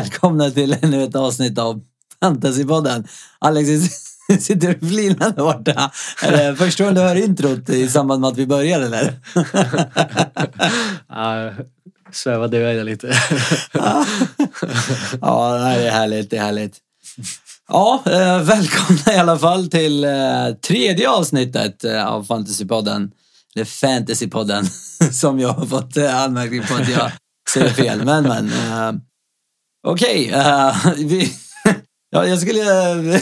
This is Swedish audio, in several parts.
välkomna till ännu ett avsnitt av Fantasypodden. Alex sitter och flinar där borta. Första gången du hör introt i samband med att vi börjar eller? Ja, svävade iväg lite. ja, det är härligt. Det är härligt. Ja, eh, välkomna i alla fall till eh, tredje avsnittet eh, av Fantasypodden. Eller Fantasypodden, som jag har fått anmärkning på att jag säger fel. Men, men. Eh, Okej, eh, vi... ja, jag skulle...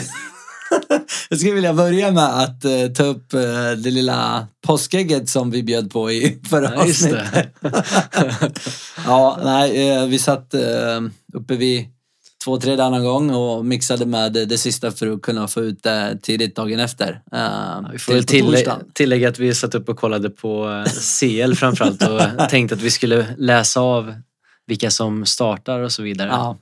jag skulle vilja börja med att eh, ta upp eh, det lilla påskägget som vi bjöd på i förra Ja, avsnittet. ja, nej, eh, vi satt eh, uppe vid två, tre denna gång och mixade med det, sista för att kunna få ut det tidigt dagen efter. Eh, Vi får väl tillä- tillägga att vi satt upp och kollade på eh, CL framförallt och tänkte att vi skulle läsa av vilka som startar och så vidare. Ja,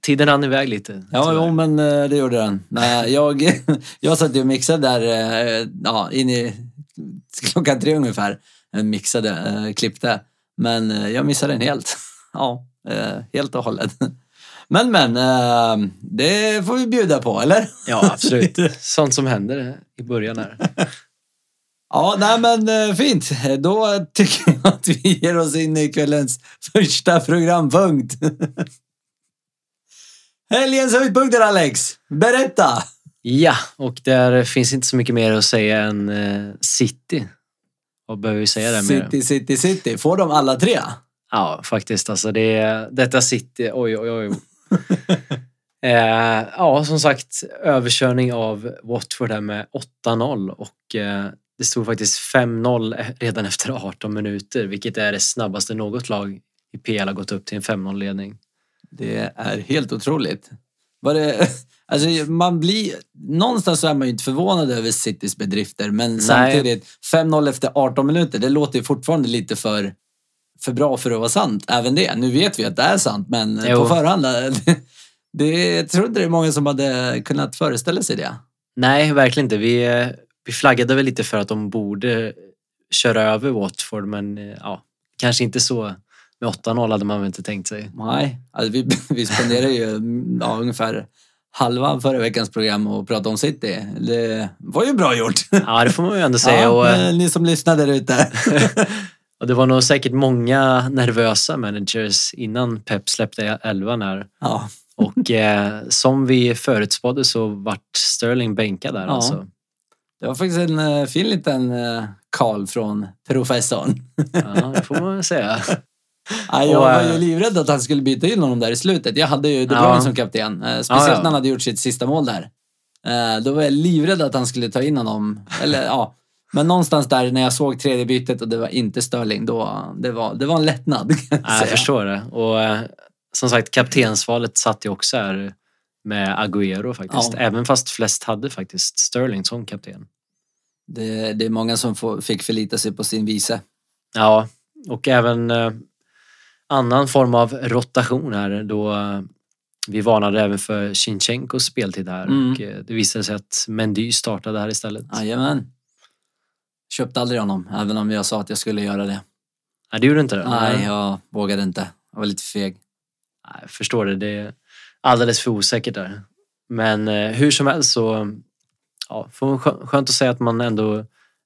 Tiden rann iväg lite. ja jo, men eh, det gjorde den. Nej, jag, jag satt ju och mixade där eh, ja, in i klockan tre ungefär. Mixade, eh, klippte. Men jag missade den helt. Ja, helt och hållet. Men men, det får vi bjuda på, eller? Ja, absolut. Sånt som händer i början här. Ja, nej men eh, fint. Då tycker jag att vi ger oss in i kvällens första programpunkt. Helgens höjdpunkter, Alex. Berätta! Ja, och där finns inte så mycket mer att säga än eh, City. Vad behöver vi säga där mer? City, city, city. Får de alla tre? Ja, faktiskt. Alltså det, detta City, oj, oj, oj. eh, ja, som sagt, överkörning av Watford här med 8-0 och eh, det stod faktiskt 5-0 redan efter 18 minuter, vilket är det snabbaste något lag i PL har gått upp till en 5-0-ledning. Det är helt otroligt. Var det, alltså man blir, någonstans så är man ju inte förvånad över Citys bedrifter men samtidigt 5-0 efter 18 minuter, det låter ju fortfarande lite för, för bra för att vara sant. Även det. Nu vet vi att det är sant men Jo. på förhand, det, det, jag tror inte det är många som hade kunnat föreställa sig det. Nej, verkligen inte. Vi, eh, vi flaggade väl lite för att de borde köra över Watford, men eh, ja, kanske inte så. Med 8-0 hade man väl inte tänkt sig. Nej, alltså vi, vi spenderade ju ja, ungefär halva förra veckans program och pratade om City. Det var ju bra gjort. Ja, det får man ju ändå säga. Ja, och, eh, ni som lyssnar där ute. Och det var nog säkert många nervösa managers innan Pep släppte elvan här. Ja, Och eh, som vi förutspådde så vart Sterling bänkad där Ja. alltså. Det var faktiskt en eh, fin liten eh, Karl från professorn. Ja, det får man säga. Ja, jag var eh, ju livrädd att han skulle byta in honom där i slutet. Jag hade ju De Ja. Bruyne som kapten. Eh, Speciellt Ja, ja. när han hade gjort sitt sista mål där. Eh, Då var jag livrädd att han skulle ta in honom. Eller ja. Men någonstans där när jag såg tredje bytet och det var inte Sterling, då det var det var en lättnad. Jag, Ja, jag förstår det. Och eh, som sagt, kaptensvalet satt ju också här med Agüero faktiskt. Ja. Även fast flest hade faktiskt Sterling som kapten. Det, det är många som får, fick förlita sig på sin vice. Ja, och även eh, annan form av rotation här då eh, vi varnade även för Shinchenko's speltid här Mm. och eh, det visade sig att Mendy startade här istället. Jajamän. Köpte aldrig honom, även om jag sa att jag skulle göra det. Nej, det gjorde inte det? Nej, jag vågade inte. Jag var lite feg. Nej, jag förstår det. Det alldeles för osäkert där. Men eh, hur som helst så ja, får man skö- skönt att säga att man ändå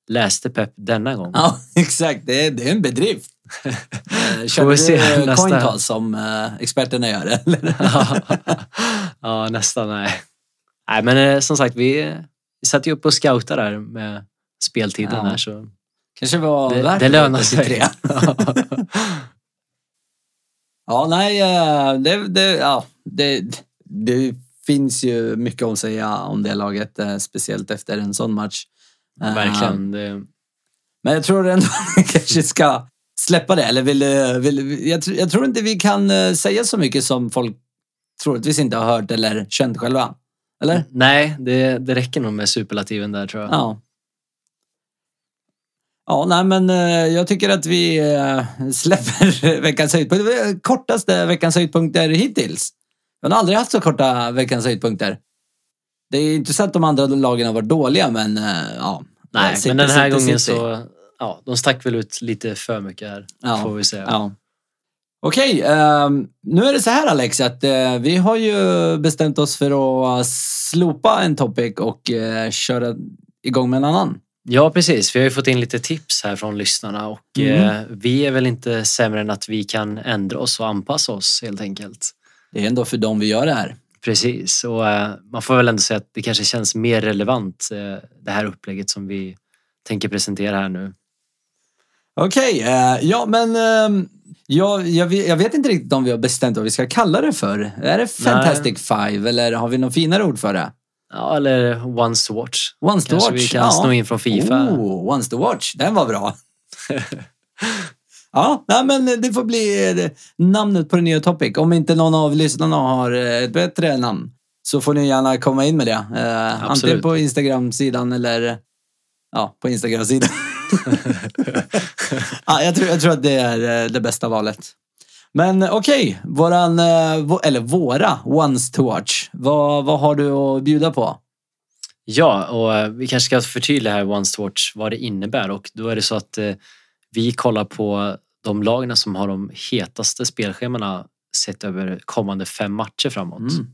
läste Pep denna gång. Ja, exakt. Det är, det är en bedrift. Eh, Körde vi se du nästa- coin toss som eh, experterna gör? Eller? ja, nästan nej. Nej, men eh, som sagt, vi, satt ju upp och scoutade där med speltiden Ja. här så Kanske var det, värt det lönar sig. Ja, nej, eh, det, det, ja, det, det finns ju mycket att säga om det laget, eh, speciellt efter en sån match. Eh, Verkligen. Det, Men jag tror ändå att vi kanske ska släppa det. Eller vill, vill, jag, jag tror inte vi kan eh, säga så mycket som folk troligtvis inte har hört eller känt själva. Eller? nej, det, det räcker nog med superlativen där tror jag. Ja. Ja, nej men eh, jag tycker att vi eh, släpper veckans var kortaste veckans höjdpunkter hittills. Jag har aldrig haft så korta veckans höjdpunkter. Det är att de andra lagen har varit dåliga, men eh, ja. Nej, City, men den här City, gången City. så... Ja, de stack väl ut lite för mycket här, Ja, får vi säga. Ja. Okej, ehm, nu är det så här Alex att eh, vi har ju bestämt oss för att slopa en topic och eh, köra igång med en annan. Ja, precis. Vi har ju fått in lite tips här från lyssnarna och Mm. eh, vi är väl inte sämre än att vi kan ändra oss och anpassa oss helt enkelt. Det är ändå för dem vi gör det här. Precis, och eh, man får väl ändå säga att det kanske känns mer relevant eh, det här upplägget som vi tänker presentera här nu. Okej, eh, ja men ehm, jag, jag, vet- jag vet inte riktigt om vi har bestämt vad vi ska kalla det för. Är det Fantastic Five eller har vi något finare ord för det? Ja, eller Once to Watch. Once to Kanske watch? vi kan sno in från Fifa. Oh, once to watch, den var bra. ja, nej, men det får bli eh, namnet på den nya topic. Om inte någon av lyssnarna har eh, ett bättre namn så får ni gärna komma in med det. Eh, antingen på Instagram-sidan eller ja, på Instagram-sidan. ja, jag, tror, jag tror att det är eh, det bästa valet. Men eh, okej, våran, eh, eller våra Once to watch. Vad, vad har du att bjuda på? Ja, och eh, vi kanske ska förtydliga här Once to Watch vad det innebär och då är det så att vi kollar på de lagen som har de hetaste spelschemana sett över kommande fem matcher framåt. Mm.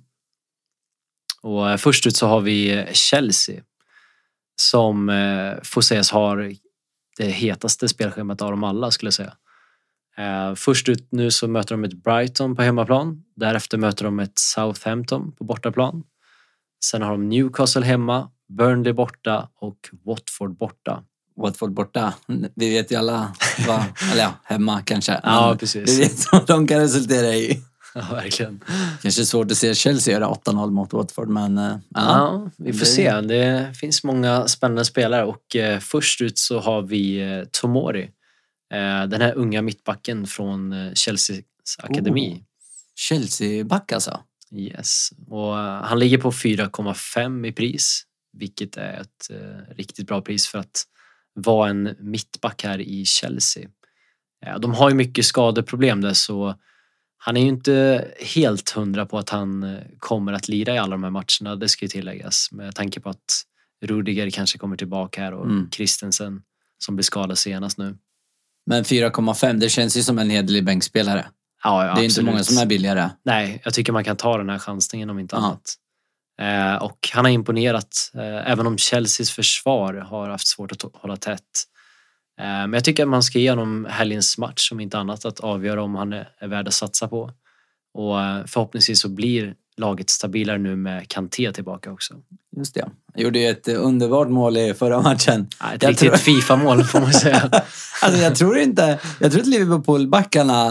Och först ut så har vi Chelsea som får sägas har det hetaste spelschemat av dem alla skulle jag säga. Eh, först ut nu så möter de ett Brighton på hemmaplan. Därefter möter de ett Southampton på bortaplan. Sen har de Newcastle hemma, Burnley borta och Watford borta. Watford borta. Vi vet ju alla vad, eller ja, hemma kanske. Ja, precis. Vi vet vad de kan resultera i. Ja, verkligen. Kanske svårt att se Chelsea göra 8-0 mot Watford, men eh, Ja, vi får det- se. Det finns många spännande spelare och eh, först ut så har vi eh, Tomori. Eh, den här unga mittbacken från eh, Chelseas akademi. Chelsea-back alltså. Yes. Och eh, han ligger på 4,5 i pris, vilket är ett riktigt bra pris för att vara en mittback här i Chelsea. De har ju mycket skadeproblem där så han är ju inte helt hundra på att han kommer att lira i alla de här matcherna, det ska ju tilläggas med tanke på att Rudiger kanske kommer tillbaka här och Mm. Christensen som blev skadad senast nu. Men 4,5, det känns ju som en hederlig bänkspelare. Ja, ja, det är inte absolut. många som är billigare. Nej, jag tycker man kan ta den här chansningen om inte Ja. annat. Eh, och han har imponerat, eh, även om Chelseas försvar har haft svårt att hålla tätt. Eh, men jag tycker att man ska ge honom helgens match, om inte annat, att avgöra om han är, är värd att satsa på. Och eh, förhoppningsvis så blir laget stabilare nu med Kanté tillbaka också. Just det. Jag gjorde ju ett eh, underbart mål i förra matchen. Ja, Ett Jag riktigt tror- Fifa-mål får man säga. Alltså jag tror inte, jag tror att Liverpool-backarna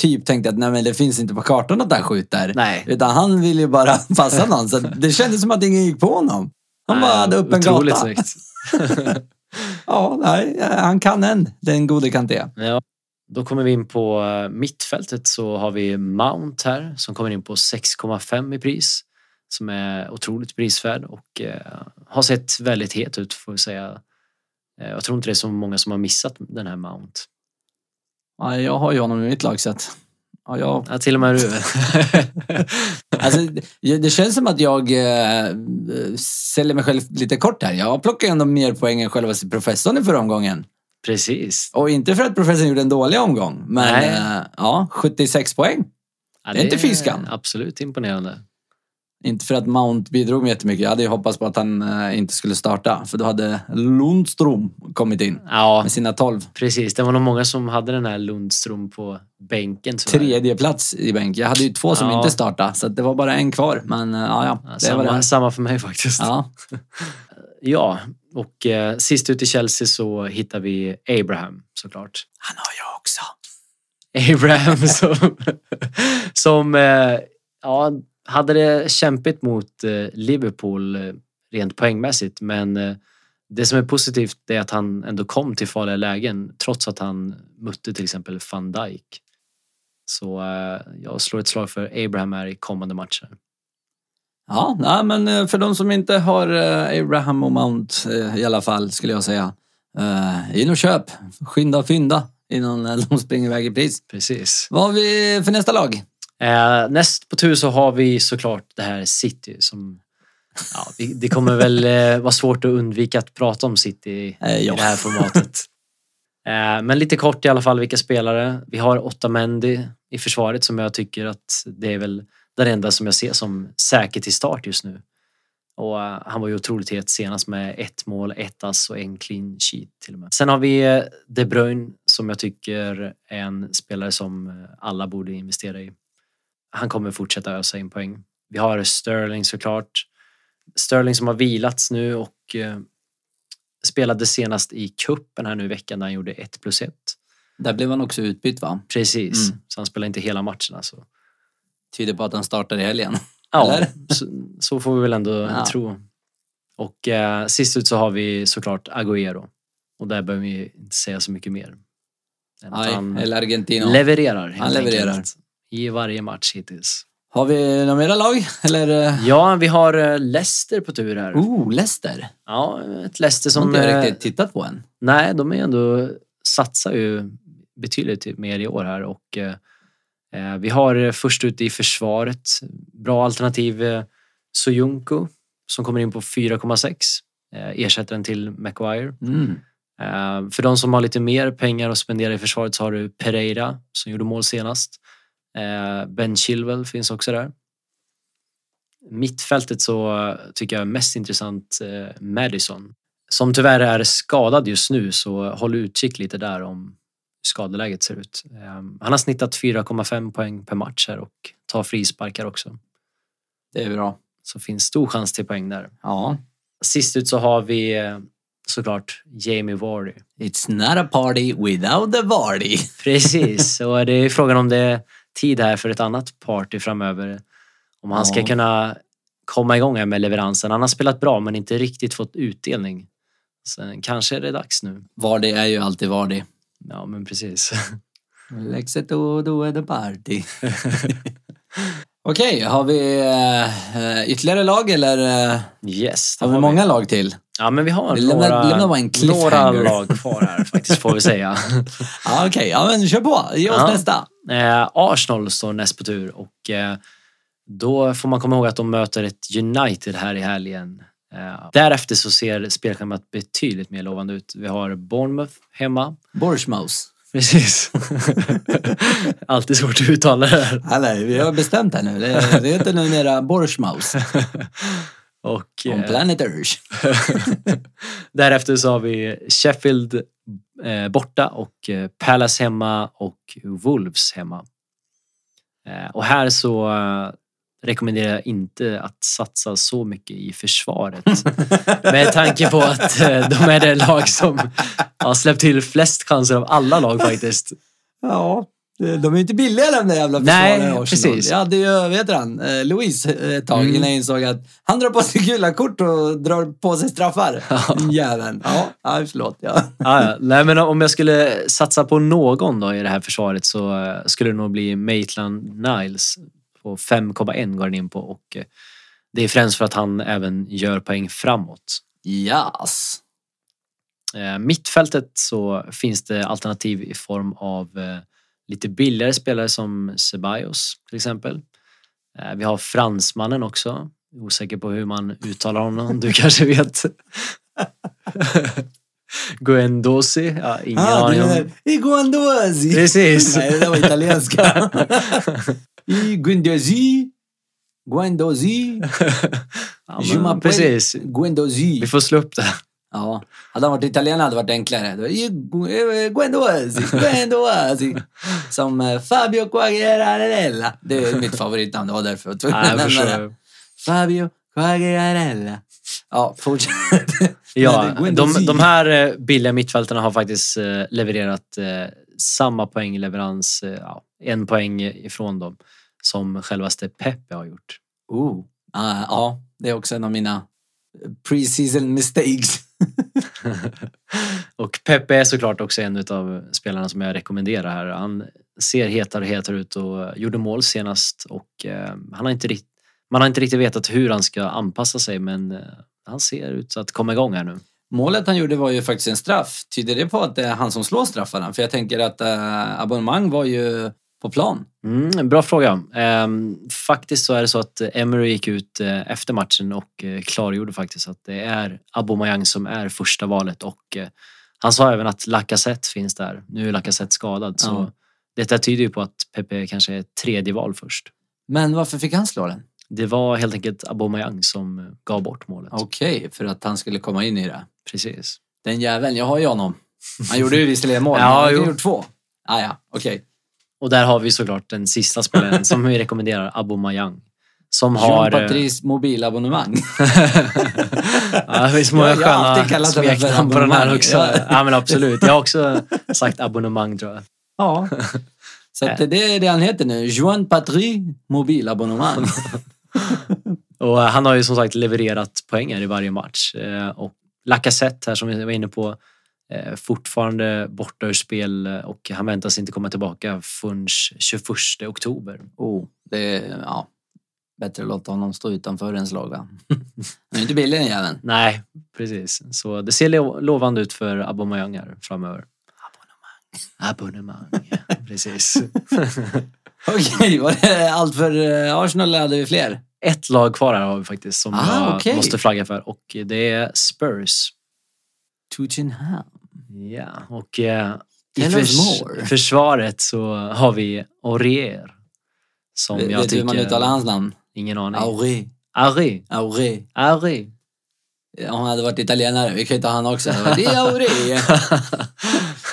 typ tänkte att nej men det finns inte på kartan att han skjuter. Nej. Utan han ville ju bara passa någon. Så det kändes som att ingen gick på honom. Han bara hade upp en gata. Ja, nej, han kan en, den gode Kanté. Ja, då kommer vi in på eh, mittfältet så har vi Mount här som kommer in på 6,5 i pris. Som är otroligt prisvärd och eh, har sett väldigt het ut får vi säga. Eh, jag tror inte det är så många som har missat den här Mount. Ja, jag har ju honom i mitt lag så att, ja, jag, Ja, till och med du. alltså, det, känns som att jag eh, säljer mig själv lite kort här. Jag plockar ändå mer poäng än själva professorn i förra omgången. Precis. Och inte för att professorn gjorde en dålig omgång, men Nej. eh, ja, 76 poäng. Ja, Det är inte fy skam. Absolut imponerande. Inte för att Mount bidrog med jättemycket. Jag hade ju hoppats på att han eh, inte skulle starta, för då hade Lundström kommit in Ja, med sina 12. precis. Det var nog många som hade den här Lundström på bänken. Tredje plats i bänk. Jag hade ju två som Ja. inte startade, så det var bara en kvar. Men eh, ja, ja, det var samma, det. samma för mig faktiskt. Ja. Ja, och eh, sist ut i Chelsea så hittar vi Abraham såklart. Han har jag också. Abraham som, som eh, ja, hade det kämpigt mot eh, Liverpool eh, rent poängmässigt men eh, det som är positivt är att han ändå kom till farliga lägen trots att han mötte till exempel van Dijk. Så eh, jag slår ett slag för Abraham här i kommande matcher. Ja, nej, men eh, för de som inte har eh, Abraham och Mount eh, i alla fall, skulle jag säga. In och köp. Skynda och fynda innan de springer iväg i pris. Precis. Vad har vi för nästa lag? Eh, näst på tur så har vi såklart det här City som ja, det kommer väl vara svårt att undvika att prata om City i, Eh, ja. i det här formatet. Eh, Men lite kort i alla fall vilka spelare. Vi har Otamendi i försvaret som jag tycker att det är väl den enda som jag ser som säker till start just nu. Och eh, han var ju otroligt het senast med ett mål, ett ass och en clean sheet till och med. Sen har vi eh, De Bruyne som jag tycker är en spelare som eh, alla borde investera i. Han kommer fortsätta ösa in poäng. Vi har Sterling såklart. Sterling som har vilats nu och spelade senast i kuppen här nu i veckan där han gjorde 1 plus 1. Där blev han också utbytt va? Precis, Mm. så han spelar inte hela matchen alltså. Tyder på att han startar i helgen. Ja, så, så får vi väl ändå Ja. tro. Och eh, sist ut så har vi såklart Agüero. Och där behöver vi inte säga så mycket mer. Än Nej, han levererar. Han levererar. enkelt, I varje match hittills. Har vi några mera lag? Eller? Ja, vi har eh, Leicester på tur här. Oh, Leicester. Ja, ett Leicester Som som... inte jag eh, riktigt tittat på än. Nej, de är ändå satsar ju betydligt mer i år här och eh, vi har eh, först ut i försvaret bra alternativ eh, Soyuncu som kommer in på 4,6 eh, ersättaren till Maguire. Mm. Eh, för de som har lite mer pengar att spendera i försvaret så har du Pereira som gjorde mål senast. Eh, ben Chilwell finns också där. Mittfältet så eh, tycker jag är mest intressant eh, Madison. Som tyvärr är skadad just nu så håll utkik lite där om skadeläget ser ut. Eh, han har snittat 4,5 poäng per match här och tar frisparkar också. Det är bra. Så finns stor chans till poäng där. Ja. Sist ut så har vi eh, såklart Jamie Vardy. It's not a party without the Vardy. Precis, och det är frågan om det är tid här för ett annat party framöver. Om han ska Ja. kunna komma igång här med leveransen. Han har spelat bra men inte riktigt fått utdelning. Sen kanske är det dags nu. Vardy är ju alltid Vardy. Ja, men precis. Läxet då, då är det party. Okej, har vi eh, ytterligare lag eller eh, Yes, har vi många lag till? Ja, men vi har Vi lämnar- några, lämnar en några lag kvar här faktiskt, får vi säga. Ja, Okej, ja men kör på. Ge oss Ja. nästa. Eh, Arsenal står näst på tur och eh, då får man komma ihåg att de möter ett United här i helgen. Eh, därefter så ser spelschemat betydligt mer lovande ut. Vi har Bournemouth hemma. Borsmaus. Precis. Alltid svårt att uttala det här. Eller, vi har bestämt här nu. Det, det heter numera Borsmaus. Och, On eh, planet Earth. därefter så har vi Sheffield eh, borta och eh, Palace hemma och Wolves hemma. Eh, och här så rekommenderar jag inte att satsa så mycket i försvaret. Med tanke på att eh, de är det lag som har släppt till flest chanser av alla lag faktiskt. Ja, de är ju inte billiga de där jävla Nej, försvararna i Arsenal. precis. Jag hade ju, vad heter han, eh, Louis eh, ett tag Mm. innan jag insåg att han drar på sig gula kort och drar på sig straffar. Ja. Jäveln. Ja, ja, förlåt. Ja. Ja, ja. Nej, men om jag skulle satsa på någon då i det här försvaret så eh, skulle det nog bli Maitland Niles. På 5,1 går den in på och eh, det är främst för att han även gör poäng framåt. Yes. Eh, Mittfältet så finns det alternativ i form av eh, lite billigare spelare som Ceballos till exempel. Vi har fransmannen också. Osäker på hur man uttalar honom. Du kanske vet? Guendouzi? Ja, ingen Ah, aning om. menar Iguandosi. Precis. Nej, det där var italienska. Iguandosi. Guandosi. Ja, Je men m'appelle precis. Guandosi. Vi får slå upp det. Ja, hade han varit italienare hade det varit enklare. Ju Gu- eh, Guendouzi, Guendouzi. Som eh, Fabio Quagliarella. Det är mitt favoritnamn, det var därför jag var tvungen att jag nämna det. Fabio Quagliarella. Ja, fortsätt. Ja, de, de här eh, billiga mittfältarna har faktiskt eh, levererat eh, samma poängleverans, ja, en poäng ifrån dem, som självaste Pepe har gjort. Oh. Ah, ja, det är också en av mina pre-season mistakes. och Pepe är såklart också en av spelarna som jag rekommenderar här. Han ser hetare och hetare ut och gjorde mål senast och han har inte rikt, man har inte riktigt vetat hur han ska anpassa sig men han ser ut att komma igång här nu. Målet han gjorde var ju faktiskt en straff. Tyder det på att det är han som slår straffarna? För jag tänker att äh, abonnemang var ju på plan. Mm, bra fråga. Ehm, faktiskt så är det så att Emery gick ut eh, efter matchen och eh, klargjorde faktiskt att det är Aubameyang som är första valet och eh, Han sa även att Lacazette finns där. Nu är Lacazette skadad, så Ja. detta tyder ju på att Pepe kanske är tredje val först. Men varför fick han slå den? Det var helt enkelt Aubameyang som eh, gav bort målet. Okej, för att han skulle komma in i det. Precis. Den jäveln, jag har ju honom. Han gjorde ju visserligen mål, Ja, men han jo. gjorde två. Ah, ja, okej. Och där har vi såklart den sista spelaren som vi rekommenderar, Aubameyang. Som har... eh, Jean-Patrice mobilabonnemang. Ja, det finns många Jag- jag sköna för smeknamn på den här också. Ja. Ja, men absolut. Jag har också sagt abonnemang tror jag. Ja. Så det är det han heter nu. Joan Patry mobilabonnemang. Och han har ju som sagt levererat poänger i varje match. Eh, Och Lacazette här som vi var inne på, eh, fortfarande borta ur spel eh, och han väntas inte komma tillbaka förrän 21 oktober. Oh, det är, ja. Bättre att låta honom stå utanför ens lag va? Han är inte billig den jäveln. Nej, precis. Så det ser lo- lovande ut för Aubameyang här framöver. Abonnemang. Abonnemang, precis. Okej, var det allt för eh, Arsenal eller hade vi fler? Ett lag kvar här har vi faktiskt som Ah, jag okej. måste flagga för och det är Spurs. Tottenham. Ja, och eh, i förs- more. försvaret så har vi Aurier. Som Vet jag vet du hur man tycker... uttalar hans namn? Ingen aning. Auri. Auri. Auri. Auri. Om han hade varit italienare, vi kan ju ta han också. Det är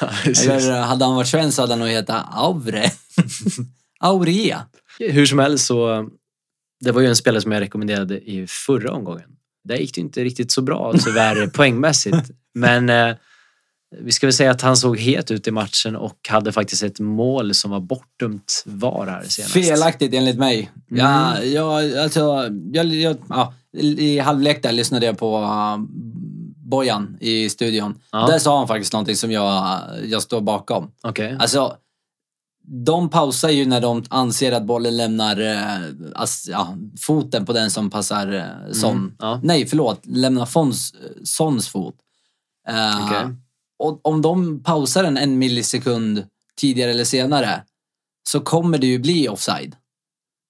precis. Eller hade han varit svensk så hade han nog hetat Aure. Aurea. Hur som helst så, det var ju en spelare som jag rekommenderade i förra omgången. Där gick det inte riktigt så bra tyvärr poängmässigt. Men eh, vi ska väl säga att han såg het ut i matchen och hade faktiskt ett mål som var bortdömt VAR här senast. Felaktigt enligt mig. Mm. Ja, jag, alltså, jag, jag, ja, I halvlek där lyssnade jag på uh, Bojan i studion. Ja. Där sa han faktiskt någonting som jag, jag står bakom. Okej. Alltså, de pausar ju när de anser att bollen lämnar eh, ass, ja, foten på den som passar eh, Son. Mm, ja. Nej, förlåt. Lämnar Fons, Sons fot. Eh, Okej. Och om de pausar den en millisekund tidigare eller senare så kommer det ju bli offside.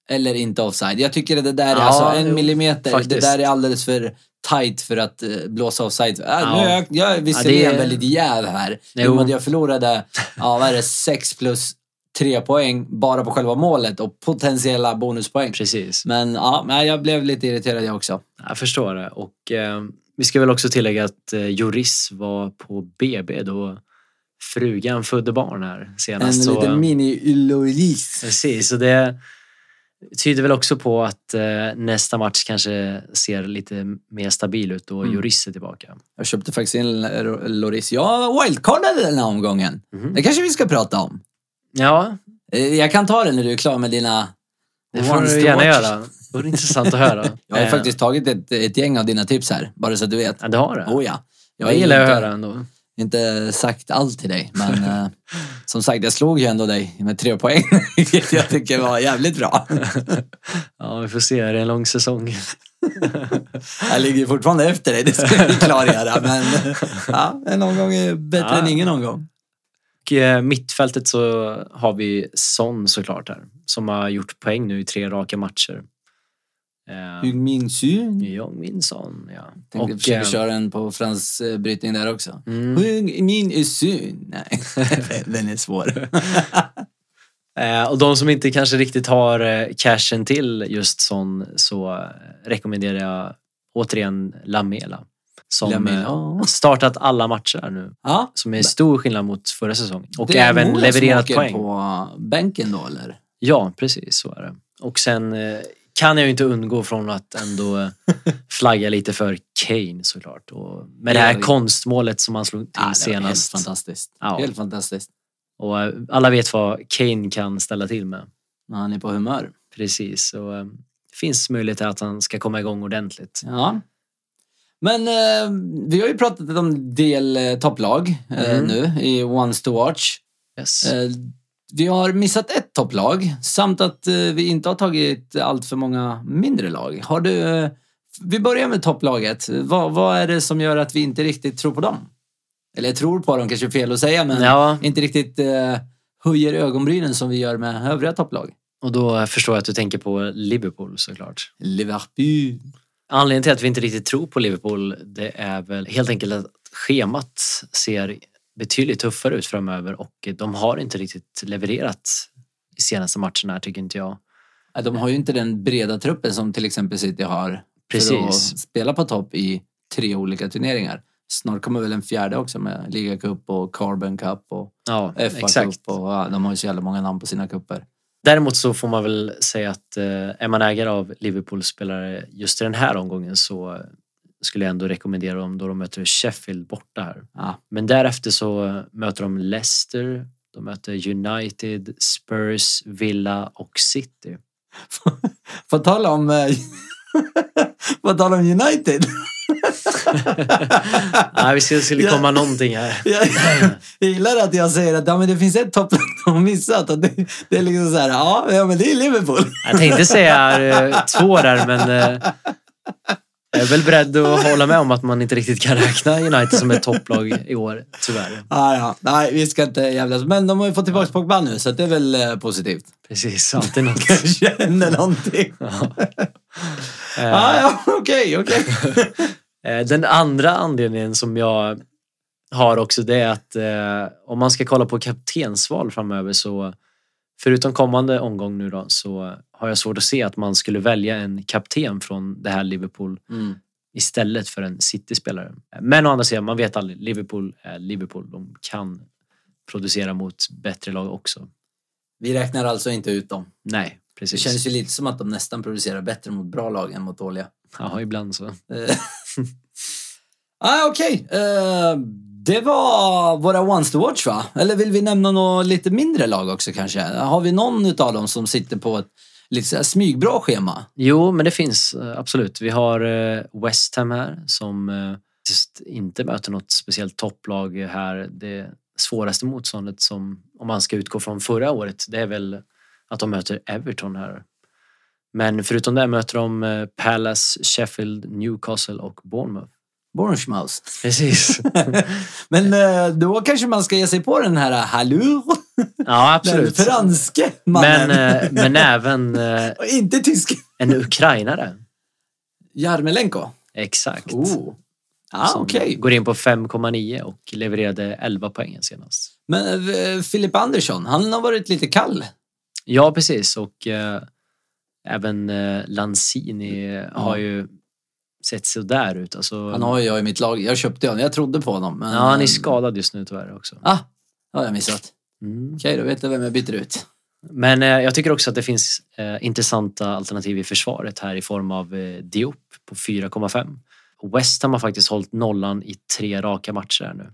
Eller inte offside. Jag tycker att det där är Ja, alltså en millimeter. Det faktiskt. där är alldeles för tight för att eh, blåsa offside. Äh, Ja. Nu är jag, jag visserligen är- väldigt jäv här. Jo. Jag förlorade, ja vad är det, 6 plus 3 poäng bara på själva målet och potentiella bonuspoäng. Precis. Men ja, jag blev lite irriterad jag också. Jag förstår det. Och eh, vi ska väl också tillägga att eh, Joris var på BB då frugan födde barn här En senast. så, liten mini-Louise. Precis, och det tyder väl också på att eh, nästa match kanske ser lite mer stabil ut och Mm. Joris är tillbaka. Jag köpte faktiskt in Loris. Jag wildcardade den här omgången. Mhm. Det kanske vi ska prata om. Ja, Eh, Jag kan ta det när du är klar med dina det får du gärna watch. göra. Det vore intressant att höra. Jag har Eh, faktiskt tagit ett, ett gäng av dina tips här, bara så att du vet. Ja, det har det. Oh ja. jag ju gillar att höra ändå. Inte sagt allt till dig, men eh, som sagt, jag slog ju ändå dig med tre poäng, vilket jag tycker var jävligt bra. Ja, vi får se. Det är en lång säsong. Jag ligger fortfarande efter dig, det ska vi klargöra, men ja, en omgång är bättre Ja. än ingen omgång. Och eh, mittfältet så har vi Son såklart här. Som har gjort poäng nu i tre raka matcher. Hur minns du? Jong Min Son, ja. Tänkte Och, försöka eh, köra en på fransk eh, brytning där också. mm, min syn? Nej, den är svår. eh, och de som inte kanske riktigt har cashen till just Son så rekommenderar jag återigen Lamela. Som Lamela. startat alla matcher nu. Ja, Som är stor skillnad mot förra säsongen. Och det är även levererat poäng. på bänken då eller? Ja, precis så är det. Och sen kan jag ju inte undgå från att ändå eh, flagga lite för Kane såklart. Och med det här Ja, konstmålet som han slog till Ja, senast. Helt fantastiskt. Ja. Helt fantastiskt. Och eh, alla vet vad Kane kan ställa till med. När han är på humör. Precis. Och, eh, det finns möjlighet att han ska komma igång ordentligt. Ja. Men eh, vi har ju pratat om del eh, topplag eh, Mhm. nu i Ones to Watch. Yes. Vi har missat ett topplag samt att eh, vi inte har tagit allt för många mindre lag. Har du... Eh, vi börjar med topplaget. Vad, vad är det som gör att vi inte riktigt tror på dem? Eller tror på dem kanske är fel att säga, men Ja, inte riktigt eh, höjer ögonbrynen som vi gör med övriga topplag. och då förstår jag att du tänker på Liverpool såklart. Liverpool. Anledningen till att vi inte riktigt tror på Liverpool det är väl helt enkelt att schemat ser betydligt tuffare ut framöver och de har inte riktigt levererat i senaste matcherna tycker inte jag. Ja, De har ju inte den breda truppen som till exempel City har. För Precis. att spela på topp i tre olika turneringar. Snart kommer väl en fjärde också med ligacup och Carbon Cup och Ja, FA exakt. Cup. Och, ja, de har ju så jävla många namn på sina kupper. Däremot så får man väl säga att eh, är man ägare av Liverpool-spelare just i den här omgången så skulle jag ändå rekommendera dem då de möter Sheffield borta här. Ja. Men därefter så möter de Leicester, de möter United, Spurs, Villa och City. På tal om, eh, på tal om United. Nej, vi skulle, skulle Ja. komma någonting här. Jag, jag gillar att jag säger att ja, men det finns ett topplag de har missat. Och det, det är liksom så här, ja, ja men det är Liverpool. Jag tänkte säga eh, två där, men eh, jag är väl beredd att hålla med om att man inte riktigt kan räkna United som ett topplag i år, tyvärr. Ah, ja. Nej, vi ska inte jävlas. Men de har ju fått tillbaka Pogba nu, så det är väl eh, positivt. Precis, alltid något. Jag känner någonting. Eh, Ah, ja, okej, okej. Eh, Den andra anledningen som jag har också det är att eh, om man ska kolla på kaptensval framöver så förutom kommande omgång nu då så har jag svårt att se att man skulle välja en kapten från det här Liverpool Mm. istället för en City-spelare. Men å andra sidan, man vet aldrig. Liverpool är Liverpool. De kan producera mot bättre lag också. Vi räknar alltså inte ut dem. Nej, Det precis. känns ju lite som att de nästan producerar bättre mot bra lag än mot dåliga. Ja, ibland så. Eh, ah, Okej, Eh, det var våra ones to watch va? Eller vill vi nämna något lite mindre lag också kanske? Har vi någon av dem som sitter på ett lite så här smygbra schema? Jo, men det finns eh, absolut. Vi har eh, West Ham här som eh, inte möter något speciellt topplag här. Det svåraste motståndet som, om man ska utgå från förra året, det är väl att de möter Everton här. Men förutom det möter de Palace, Sheffield, Newcastle och Bournemouth. Bournemouth. Precis. Men eh, då kanske man ska ge sig på den här hallur, Ja, den absolut. franske mannen. Men, eh, men även eh, Och inte tysk. en ukrainare. Jarmelenko. Exakt. Oh. Ah, Som okej. Går in på 5,9 och levererade 11 poäng senast. Men Filip Andersson, han har varit lite kall. Ja, precis. Och eh, även eh, Lanzini har ju sett så där ut. Alltså, Han har ju jag i mitt lag. Jag köpte honom, jag trodde på honom. Men, ja, han är skadad just nu tyvärr också. Ah, har jag missat. Mm. Okej, då vet jag vem jag byter ut. Men eh, jag tycker också att det finns eh, intressanta alternativ i försvaret här i form av eh, Diop på 4,5. Och West Ham har faktiskt hållit nollan i tre raka matcher här nu.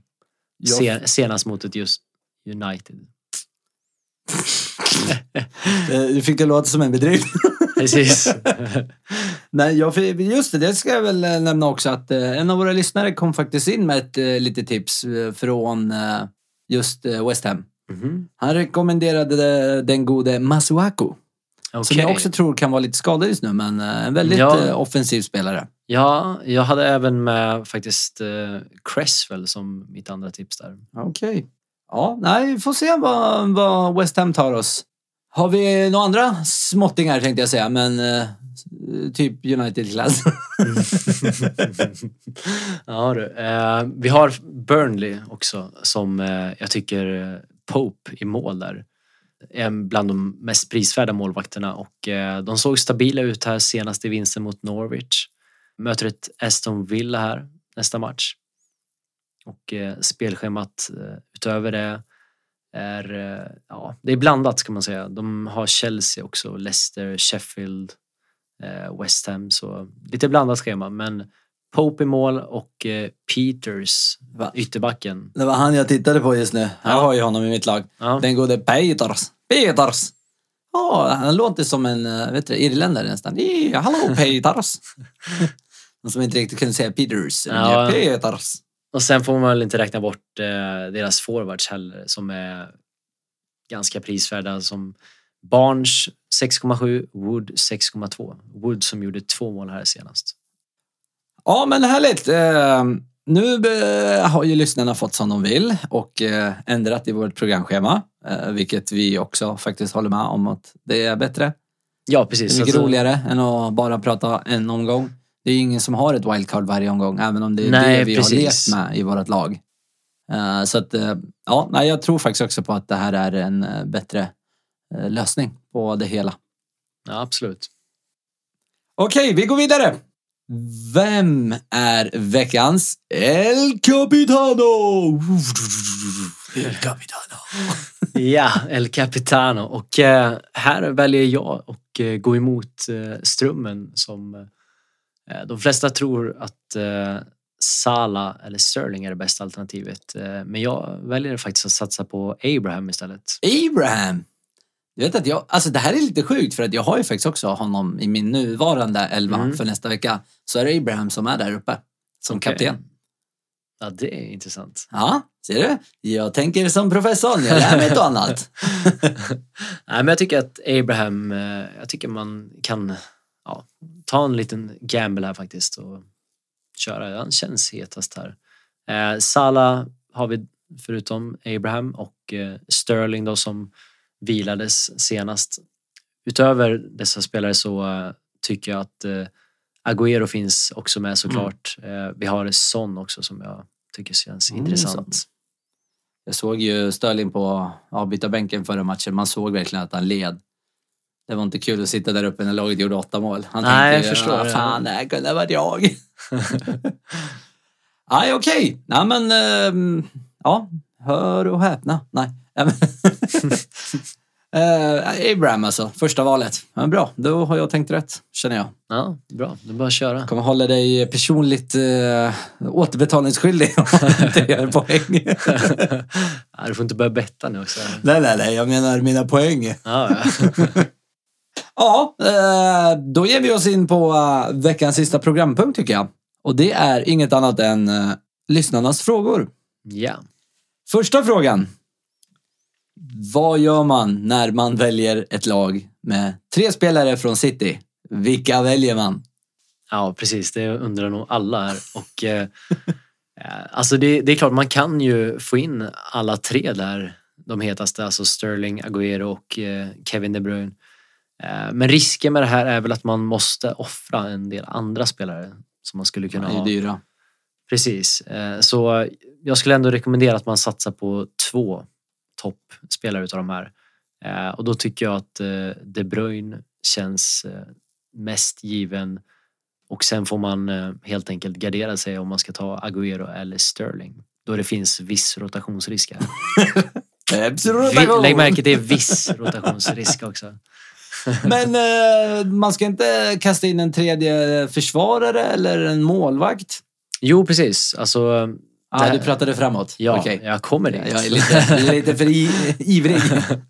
Sen, senast mot ett just United. Eh, Du fick det låta som en bedrift. Precis. Nej, jag, just det, det ska jag väl eh, nämna också att eh, en av våra lyssnare kom faktiskt in med ett eh, litet tips från just West Ham. Mhm. Han rekommenderade den gode Masuaku. Som Okej. jag också tror kan vara lite skadad just nu, men en väldigt Ja. offensiv spelare. Ja, jag hade även med faktiskt Cresswell som mitt andra tips där. Okej. Ja, nej, vi får se vad, vad West Ham tar oss. Har vi några andra småttingar tänkte jag säga, men Eh, typ United-klass. ja, du. Eh, vi har Burnley också som eh, jag tycker eh, Pope i mål där. Är bland de mest prisvärda målvakterna och eh, de såg stabila ut här senast i vinsten mot Norwich. Möter ett Aston Villa här nästa match. Och eh, spelschemat eh, utöver det är, eh, ja, det är blandat ska man säga. De har Chelsea också, Leicester, Sheffield, West Ham. Så lite blandat schema men Pope i mål och eh, Peters, Va? ytterbacken. Det var han jag tittade på just nu. Jag Ja. har ju honom i mitt lag. Ja. Den gode Peters. Peters! Ja, han låter som en eh, vet du, irländare nästan. Hallå Peters! Någon som inte riktigt kunde säga Peters. Ja. Ja. Peters. Och sen får man väl inte räkna bort eh, deras forwards heller som är ganska prisvärda som Barnes 6,7, Wood 6,2. Wood som gjorde två mål här senast. Ja, men härligt. Eh, nu eh, har ju lyssnarna fått som de vill och eh, ändrat i vårt programschema. Eh, vilket vi också faktiskt håller med om att det är bättre. Ja, Det precis. är mycket Alltså, roligare än att bara prata en omgång. Det är ingen som har ett wildcard varje omgång, även om det är Nej, det vi precis. har lekt med i vårt lag. Så att, ja, nej, jag tror faktiskt också på att det här är en bättre lösning på det hela. Ja, absolut. Okej, vi går vidare. Vem är veckans El Capitano? El Capitano. Ja, El Capitano. Och eh, här väljer jag att eh, gå emot eh, strömmen som eh, de flesta tror att eh, Sala eller Sterling är det bästa alternativet. Eh, men jag väljer faktiskt att satsa på Abraham istället. Abraham. Du vet att jag, alltså det här är lite sjukt för att jag har ju faktiskt också honom i min nuvarande elva Mm. för nästa vecka. Så är det Abraham som är där uppe som Okej. kapten. Ja, det är intressant. Ja, ser du? Jag tänker som professorn, jag lär mig ett och annat. Nej, men jag tycker att Abraham, eh, jag tycker man kan ja, ta en liten gamble här faktiskt och köra. Han känns hetast här. Eh, Salah har vi förutom Abraham och eh, Sterling då som vilades senast. Utöver dessa spelare så eh, tycker jag att eh, Agüero finns också med såklart. Eh, vi har Son också som jag tycker känns Mm, intressant. Son. Jag såg ju Sterling på avbytarbänken förra matchen. Man såg verkligen att han led. Det var inte kul att sitta där uppe när laget gjorde åtta mål. Han Nej, tänkte, jag förstår fan, det här kunde ha varit jag. Nej, okej. Nej, men ehm, ja, hör och häpna. Nej. Ja, Eh, Abraham alltså, första valet. Men bra, då har jag tänkt rätt, känner jag. Ja, bra. Det är bara att köra. kommer hålla dig personligt eh, återbetalningsskyldig om du inte gör poäng. ja, du får inte börja betta nu också. nej, nej, nej, jag menar mina poäng. Ja, ja. Ja, eh, då ger vi oss in på eh, veckans sista programpunkt tycker jag. Och det är inget annat än eh, lyssnarnas frågor. ja. Första frågan. Vad gör man när man väljer ett lag med tre spelare från City? Vilka väljer man? Ja, precis. Det undrar nog alla här. Och, eh, eh, alltså det, det är klart, man kan ju få in alla tre där. De hetaste, alltså Sterling, Agüero och eh, Kevin De Bruyne. Eh, men risken med det här är väl att man måste offra en del andra spelare som man skulle kunna ha. dyra. Precis. Eh, Så jag skulle ändå rekommendera att man satsar på två toppspelare utav de här. Eh, Och då tycker jag att eh, De Bruyne känns eh, mest given och sen får man helt enkelt gardera sig om man ska ta Agüero eller Sterling. Då det finns viss rotationsrisk här. Lägg märke till viss rotationsrisk också. Men eh, man ska inte kasta in en tredje försvarare eller en målvakt? Jo, precis. Alltså, Ja, Det- du pratade framåt. ja, Okej. jag kommer dit. Jag är lite, lite för ivrig.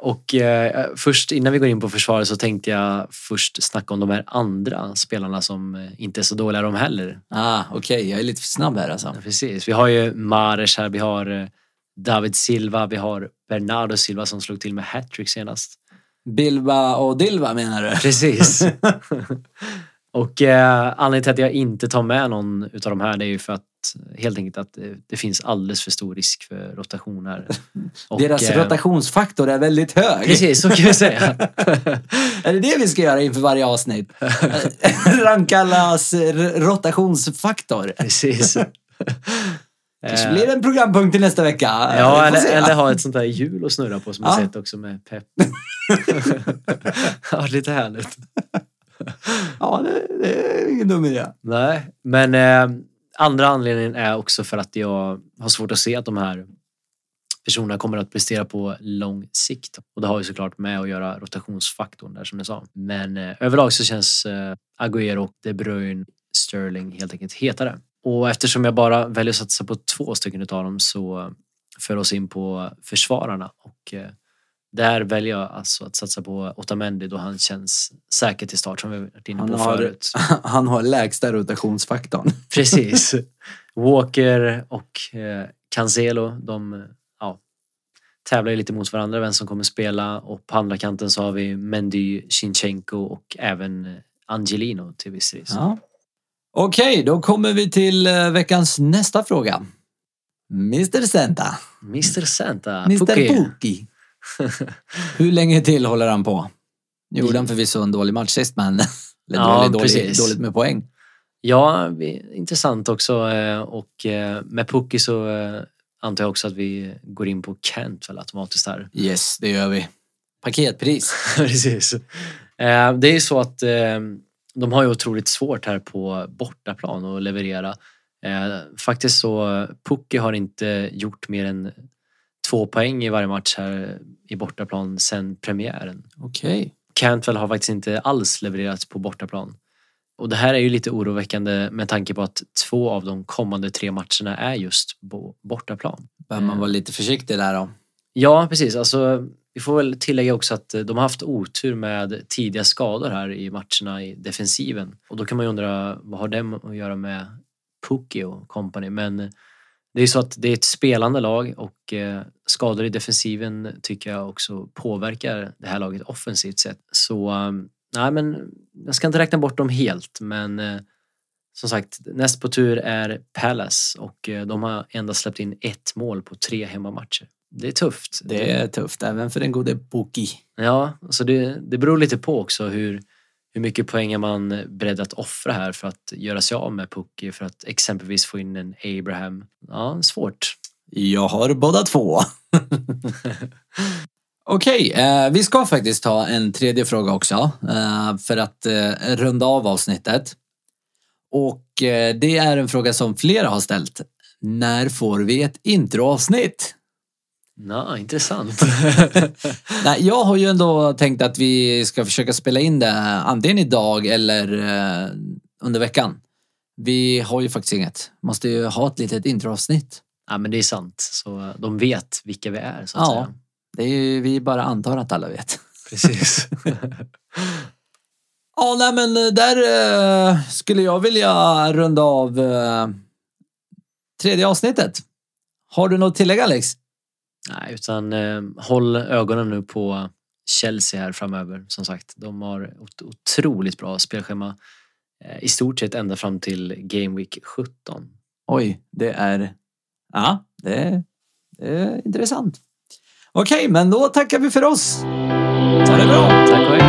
Och eh, först innan vi går in på försvaret så tänkte jag först snacka om de här andra spelarna som eh, inte är så dåliga de heller. Ah, Okej, jag är lite för snabb här alltså. Ja, precis. Vi har ju Mares här, vi har eh, David Silva, vi har Bernardo Silva som slog till med hattrick senast. Bilba och Dilva menar du? Precis. Och eh, anledningen till att jag inte tar med någon utav de här det är ju för att helt enkelt att det, finns alldeles för stor risk för rotation här. Och, Deras eh, rotationsfaktor är väldigt hög. Precis, så kan vi säga. Är det det vi ska göra inför varje avsnitt? Ranka allas rotationsfaktor. Precis. Kanske blir det en programpunkt till nästa vecka. Ja, eller, eller ha ett sånt där hjul att snurra på som jag Ja. sett också med pepp. ja, lite härligt. Ja, det, det är ingen dum idé. Nej, men eh, andra anledningen är också för att jag har svårt att se att de här personerna kommer att prestera på lång sikt. Och det har ju såklart med att göra rotationsfaktorn där som jag sa. Men eh, överlag så känns eh, Agüero och De Bruyne, Sterling helt enkelt hetare. Och eftersom jag bara väljer att satsa på två stycken utav dem så eh, för oss in på försvararna och eh, där väljer jag alltså att satsa på Otamendi då han känns säker till start som vi varit inne Han på har, förut. han har lägsta rotationsfaktorn. Precis. Walker och eh, Cancelo, de ja, tävlar ju lite mot varandra vem som kommer spela och på andra kanten så har vi Mendy, Shinchenko och även eh, Angelino till viss risk. Ja. Okej, då kommer vi till eh, veckans nästa fråga. Mr Santa. Mr Santa, Mr Puki. Hur länge till håller han på? Nu gjorde han förvisso en dålig match sist, men eller Ja, dålig, precis. dåligt med poäng. Ja, intressant också. eh, Och eh, med Pukki så eh, antar jag också att vi går in på Kent väl automatiskt här. Yes, det gör vi. Paketpris. Precis. Det är så att de har ju otroligt svårt här på bortaplan att leverera. Faktiskt så, Pukki har inte gjort mer än två poäng i varje match här i bortaplan sedan premiären. Okej. Cantwell har faktiskt inte alls levererat på bortaplan. Och det här är ju lite oroväckande med tanke på att två av de kommande tre matcherna är just på bortaplan. Behöver man vara lite försiktig där då. Ja, precis. Alltså, vi får väl tillägga också att de har haft otur med tidiga skador här i matcherna i defensiven. Och då kan man ju undra, vad har det att göra med Pukki och company? Men det är så att det är ett spelande lag och eh, skador i defensiven tycker jag också påverkar det här laget offensivt sett. Så eh, nej, men jag ska inte räkna bort dem helt, men eh, som sagt, näst på tur är Palace och eh, de har endast släppt in ett mål på tre hemmamatcher. Det är tufft. Det är tufft, även för den gode Boki. Ja, alltså det, det beror lite på också hur, hur mycket poäng är man beredd att offra här för att göra sig av med Pukki för att exempelvis få in en Abraham. Ja, svårt. Jag har båda två. Okej, eh, vi ska faktiskt ta en tredje fråga också eh, för att eh, runda av avsnittet. Och eh, det är en fråga som flera har ställt. När får vi ett introavsnitt? Ja, intressant. Nej, jag har ju ändå tänkt att vi ska försöka spela in det antingen idag eller eh, under veckan. Vi har ju faktiskt inget. Måste ju ha ett litet introavsnitt. ja, men det är sant. Så de vet vilka vi är så att Ja, säga. det är ju, vi bara antar att alla vet. Precis. Ja, nej men eh, där eh, skulle jag vilja runda av eh, tredje avsnittet. Har du något tillägg Alex? Nej, utan eh, håll ögonen nu på Chelsea här framöver. Som sagt, de har ett otroligt bra spelschema. Eh, I stort sett ända fram till Game Week 17. Oj, det är... Ja, det är, det är intressant. Okej, men då tackar vi för oss. Ha det bra!